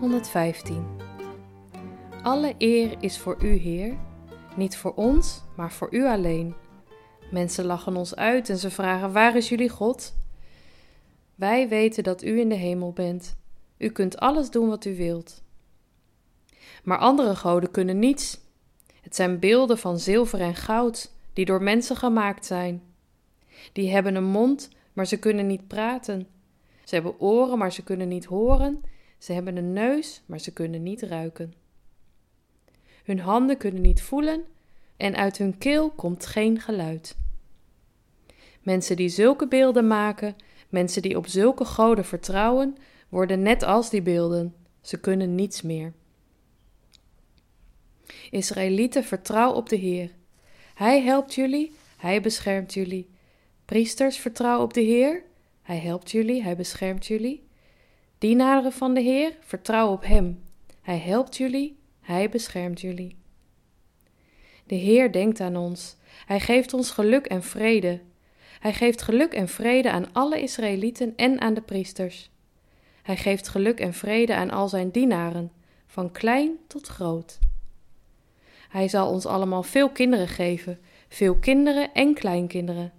Psalm 115 Alle eer is voor U, Heer, niet voor ons, maar voor U alleen. Mensen lachen ons uit en ze vragen: Waar is jullie God? Wij weten dat U in de hemel bent. U kunt alles doen wat U wilt. Maar andere goden kunnen niets. Het zijn beelden van zilver en goud die door mensen gemaakt zijn. Die hebben een mond, maar ze kunnen niet praten. Ze hebben oren, maar ze kunnen niet horen. Ze hebben een neus, maar ze kunnen niet ruiken. Hun handen kunnen niet voelen en uit hun keel komt geen geluid. Mensen die zulke beelden maken, mensen die op zulke goden vertrouwen, worden net als die beelden. Ze kunnen niets meer. Israëlieten, vertrouw op de Heer. Hij helpt jullie, hij beschermt jullie. Priesters, vertrouw op de Heer. Hij helpt jullie, hij beschermt jullie. Dienaren van de Heer, vertrouw op Hem. Hij helpt jullie, Hij beschermt jullie. De Heer denkt aan ons. Hij geeft ons geluk en vrede. Hij geeft geluk en vrede aan alle Israëlieten en aan de priesters. Hij geeft geluk en vrede aan al zijn dienaren, van klein tot groot. Hij zal ons allemaal veel kinderen geven, veel kinderen en kleinkinderen.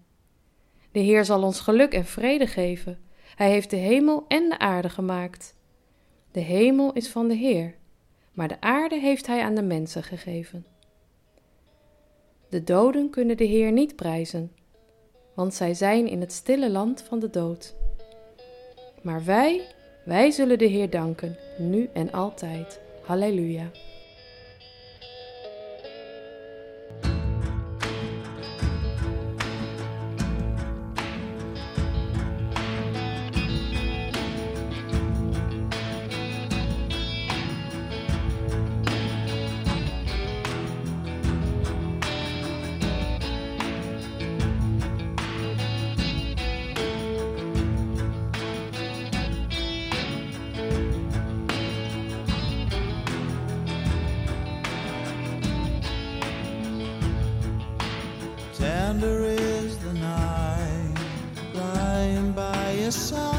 De Heer zal ons geluk en vrede geven hij heeft de hemel en de aarde gemaakt. De hemel is van de Heer, maar de aarde heeft Hij aan de mensen gegeven. De doden kunnen de Heer niet prijzen, want zij zijn in het stille land van de dood. Maar wij, wij zullen de Heer danken, nu en altijd. Halleluja. this.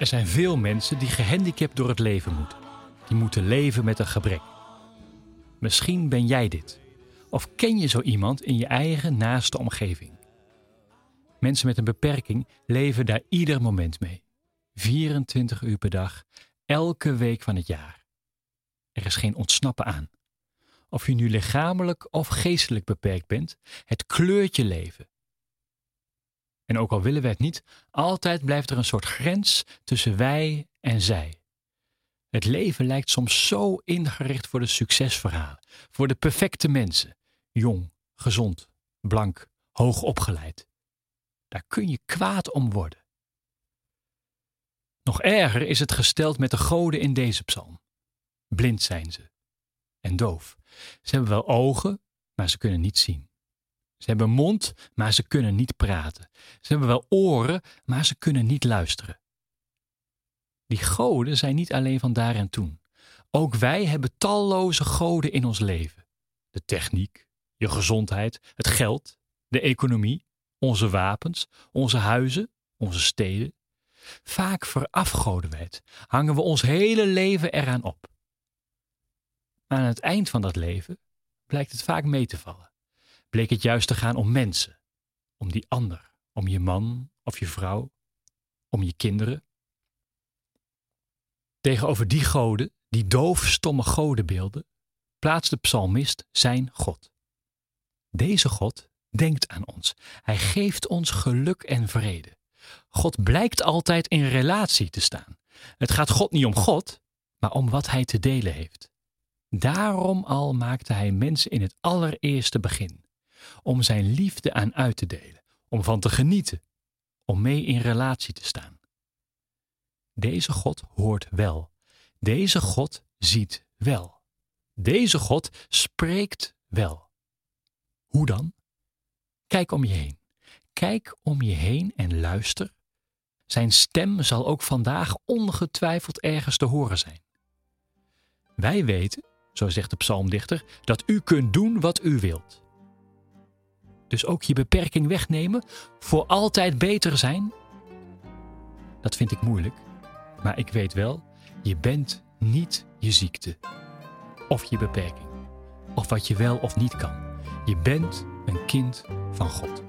Er zijn veel mensen die gehandicapt door het leven moeten. Die moeten leven met een gebrek. Misschien ben jij dit. Of ken je zo iemand in je eigen naaste omgeving? Mensen met een beperking leven daar ieder moment mee. 24 uur per dag, elke week van het jaar. Er is geen ontsnappen aan. Of je nu lichamelijk of geestelijk beperkt bent, het kleurt je leven. En ook al willen we het niet, altijd blijft er een soort grens tussen wij en zij. Het leven lijkt soms zo ingericht voor de succesverhalen, voor de perfecte mensen, jong, gezond, blank, hoog opgeleid. Daar kun je kwaad om worden. Nog erger is het gesteld met de goden in deze psalm. Blind zijn ze en doof. Ze hebben wel ogen, maar ze kunnen niet zien. Ze hebben mond, maar ze kunnen niet praten. Ze hebben wel oren, maar ze kunnen niet luisteren. Die goden zijn niet alleen van daar en toen. Ook wij hebben talloze goden in ons leven. De techniek, je gezondheid, het geld, de economie, onze wapens, onze huizen, onze steden. Vaak verafgoden wij het, hangen we ons hele leven eraan op. Maar aan het eind van dat leven blijkt het vaak mee te vallen. Bleek het juist te gaan om mensen, om die ander, om je man of je vrouw, om je kinderen. Tegenover die goden, die doofstomme godenbeelden, plaatst de psalmist zijn God. Deze God denkt aan ons. Hij geeft ons geluk en vrede. God blijkt altijd in relatie te staan. Het gaat God niet om God, maar om wat hij te delen heeft. Daarom al maakte hij mensen in het allereerste begin, om zijn liefde aan uit te delen, om van te genieten, om mee in relatie te staan. Deze God hoort wel. Deze God ziet wel. Deze God spreekt wel. Hoe dan? Kijk om je heen. Kijk om je heen en luister. Zijn stem zal ook vandaag ongetwijfeld ergens te horen zijn. Wij weten, zo zegt de psalmdichter, dat u kunt doen wat u wilt. Dus ook je beperking wegnemen, voor altijd beter zijn? Dat vind ik moeilijk, maar ik weet wel, je bent niet je ziekte of je beperking, of wat je wel of niet kan. Je bent een kind van God.